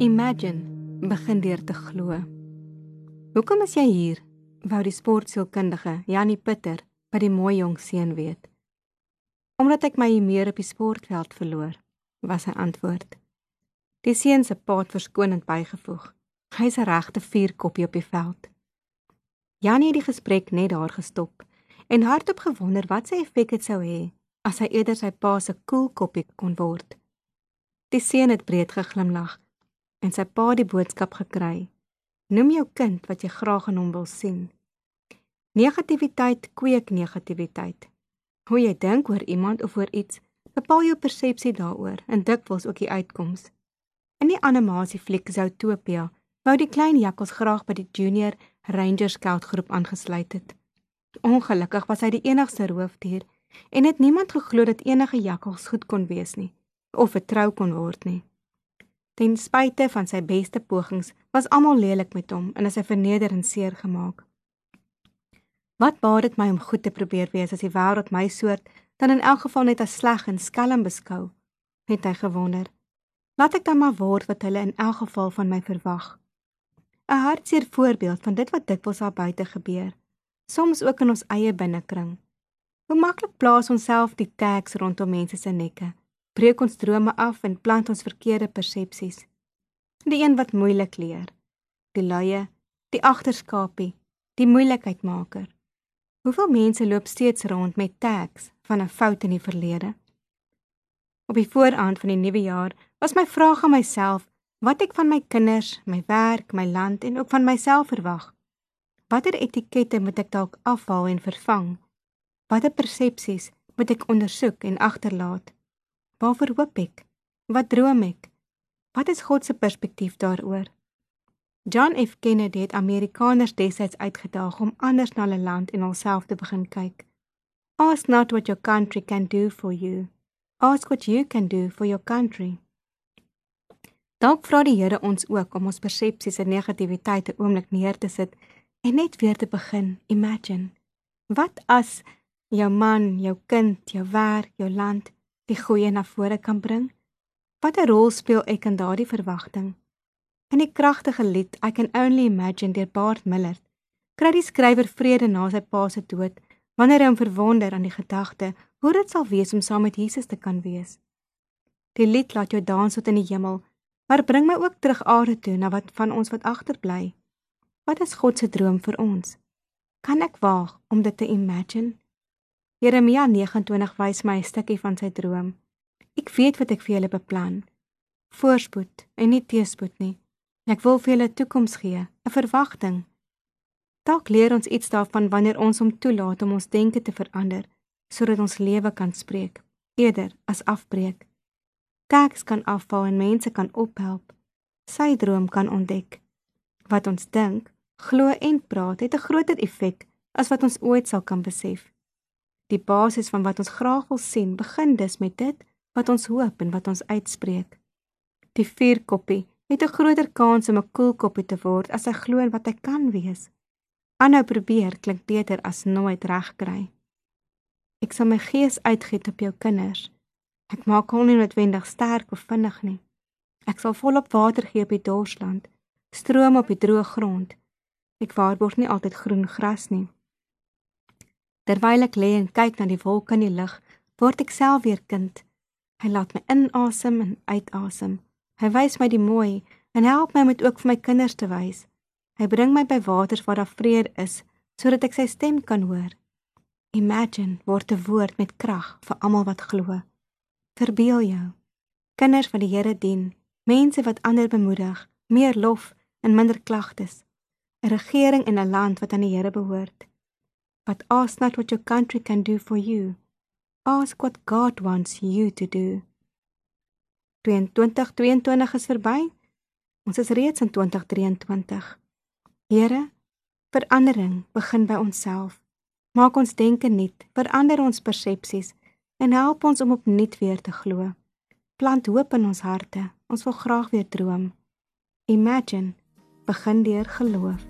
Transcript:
Imagine begin deur te glo. Hoekom is jy hier? Wou die sportsielkundige Janie Pitter by die mooi jong seun weet. Omdat ek my meer op die sportveld verloor, was sy antwoord. Die seun se pa het verskonend bygevoeg. Hy's 'n regte vuurkoppie op die veld. Janie het die gesprek net daar gestop en hardop gewonder wat sy effek dit sou hê as hy eerder sy pa se koelkoppie kon word. Die seun het breed geglimlag en sy pa die boodskap gekry. Noem jou kind wat jy graag in hom wil sien. Negativiteit kweek negativiteit. Hoe jy dink oor iemand of oor iets, bepaal jou persepsie daaroor en dikwels ook die uitkoms. In die animasiefliek Zootopia wou die klein jakkals graag by die Junior Ranger Scout groep aangesluit het. Ongelukkig was hy die enigste roofdier en het niemand geglo dat enige jakkals goed kon wees nie of vertrou kon word nie. Ten spyte van sy beste pogings, was almal lelik met hom en hy verneder en seer gemaak. Wat baat dit my om goed te probeer wees as die wêreld my soort dan in elk geval net as sleg en skelm beskou? het hy gewonder. Laat ek dan maar word wat hulle in elk geval van my verwag. 'n Hartseer voorbeeld van dit wat dikwels daar buite gebeur, soms ook in ons eie binnekring. Hoe maklik plaas ons self die tags rondom mense se nekke breek ons drome af en plant ons verkeerde persepsies. Die een wat moeilik leer, die luie, die agterskapie, die moeilikheidmaker. Hoeveel mense loop steeds rond met tags van 'n fout in die verlede? Op die vooraand van die nuwe jaar was my vraag aan myself wat ek van my kinders, my werk, my land en ook van myself verwag. Watter etikette moet ek dalk afhaal en vervang? Watter persepsies moet ek ondersoek en agterlaat? Waarvoor hoop ek? Wat droom ek? Wat is God se perspektief daaroor? John F Kennedy het Amerikaners destyds uitgedaag om anders na hulle land en hulself te begin kyk. Ask not what your country can do for you. Ask what you can do for your country. Dalk vra die Here ons ook om ons persepsies en negativiteit 'n oomblik neer te sit en net weer te begin imagine. Wat as jou man, jou kind, jou werk, jou land die goeie na vore kan bring? Watter rol speel ek in daardie verwagting? In die kragtige lied I Can Only Imagine deur Bart Miller, kry die skrywer vrede na sy pa se dood wanneer hy hom verwonder aan die gedagte hoe dit sal wees om saam met Jesus te kan wees. Die lied laat jou dans tot in die hemel, maar bring my ook terug aarde toe na wat van ons wat agterbly. Wat is God se droom vir ons? Kan ek waag om dit te imagine? Jeremia 29 wys my 'n stukkie van sy droom. Ek weet wat ek vir julle beplan. Voorspoed en nie teëspoed nie. Ek wil vir julle 'n toekoms gee, 'n verwagting. Dalk leer ons iets daarvan wanneer ons hom toelaat om ons denke te verander sodat ons lewe kan spreek eerder as afbreek. Teks kan afval en mense kan ophelp. Sy droom kan ontdek. Wat ons dink, glo en praat het 'n groter effek as wat ons ooit sal kan besef. Die basis van wat ons graag wil sien, begin dus met dit wat ons hoop en wat ons uitspreek. Die vuurkoppie het 'n groter kans om 'n koelkoppie te word as hy glo in wat hy kan wees. Aanhou probeer klink beter as nooit reg kry. Ek sal my gees uitgiet op jou kinders. Ek maak hulle nie noodwendig sterk of vinnig nie. Ek sal volop water gee op die dorsland, stroom op die droë grond. Ek waarborg nie altyd groen gras nie. Terwyl ek lê en kyk na die wolke in die lug, word ek self weer kind. Hy laat my inasem en uitasem. Hy wys my die mooi en help my om dit ook vir my kinders te wys. Hy bring my by waters waar daar vrede is, sodat ek sy stem kan hoor. Imagine word 'n woord met krag vir almal wat glo. Verbeel jou. Kinders wat die Here dien, mense wat ander bemoedig, meer lof en minder klagtes. 'n Regering in 'n land wat aan die Here behoort but ask not what your country can do for you. Ask what God wants you to do. 2022 is verby. Ons is reeds in 2023. Here, verandering begin by onsself. Maak ons denke nuut, verander ons persepsies en help ons om opnuut weer te glo. Plant hoop in ons harte. Ons wil graag weer droom. Imagine begin deur geloof.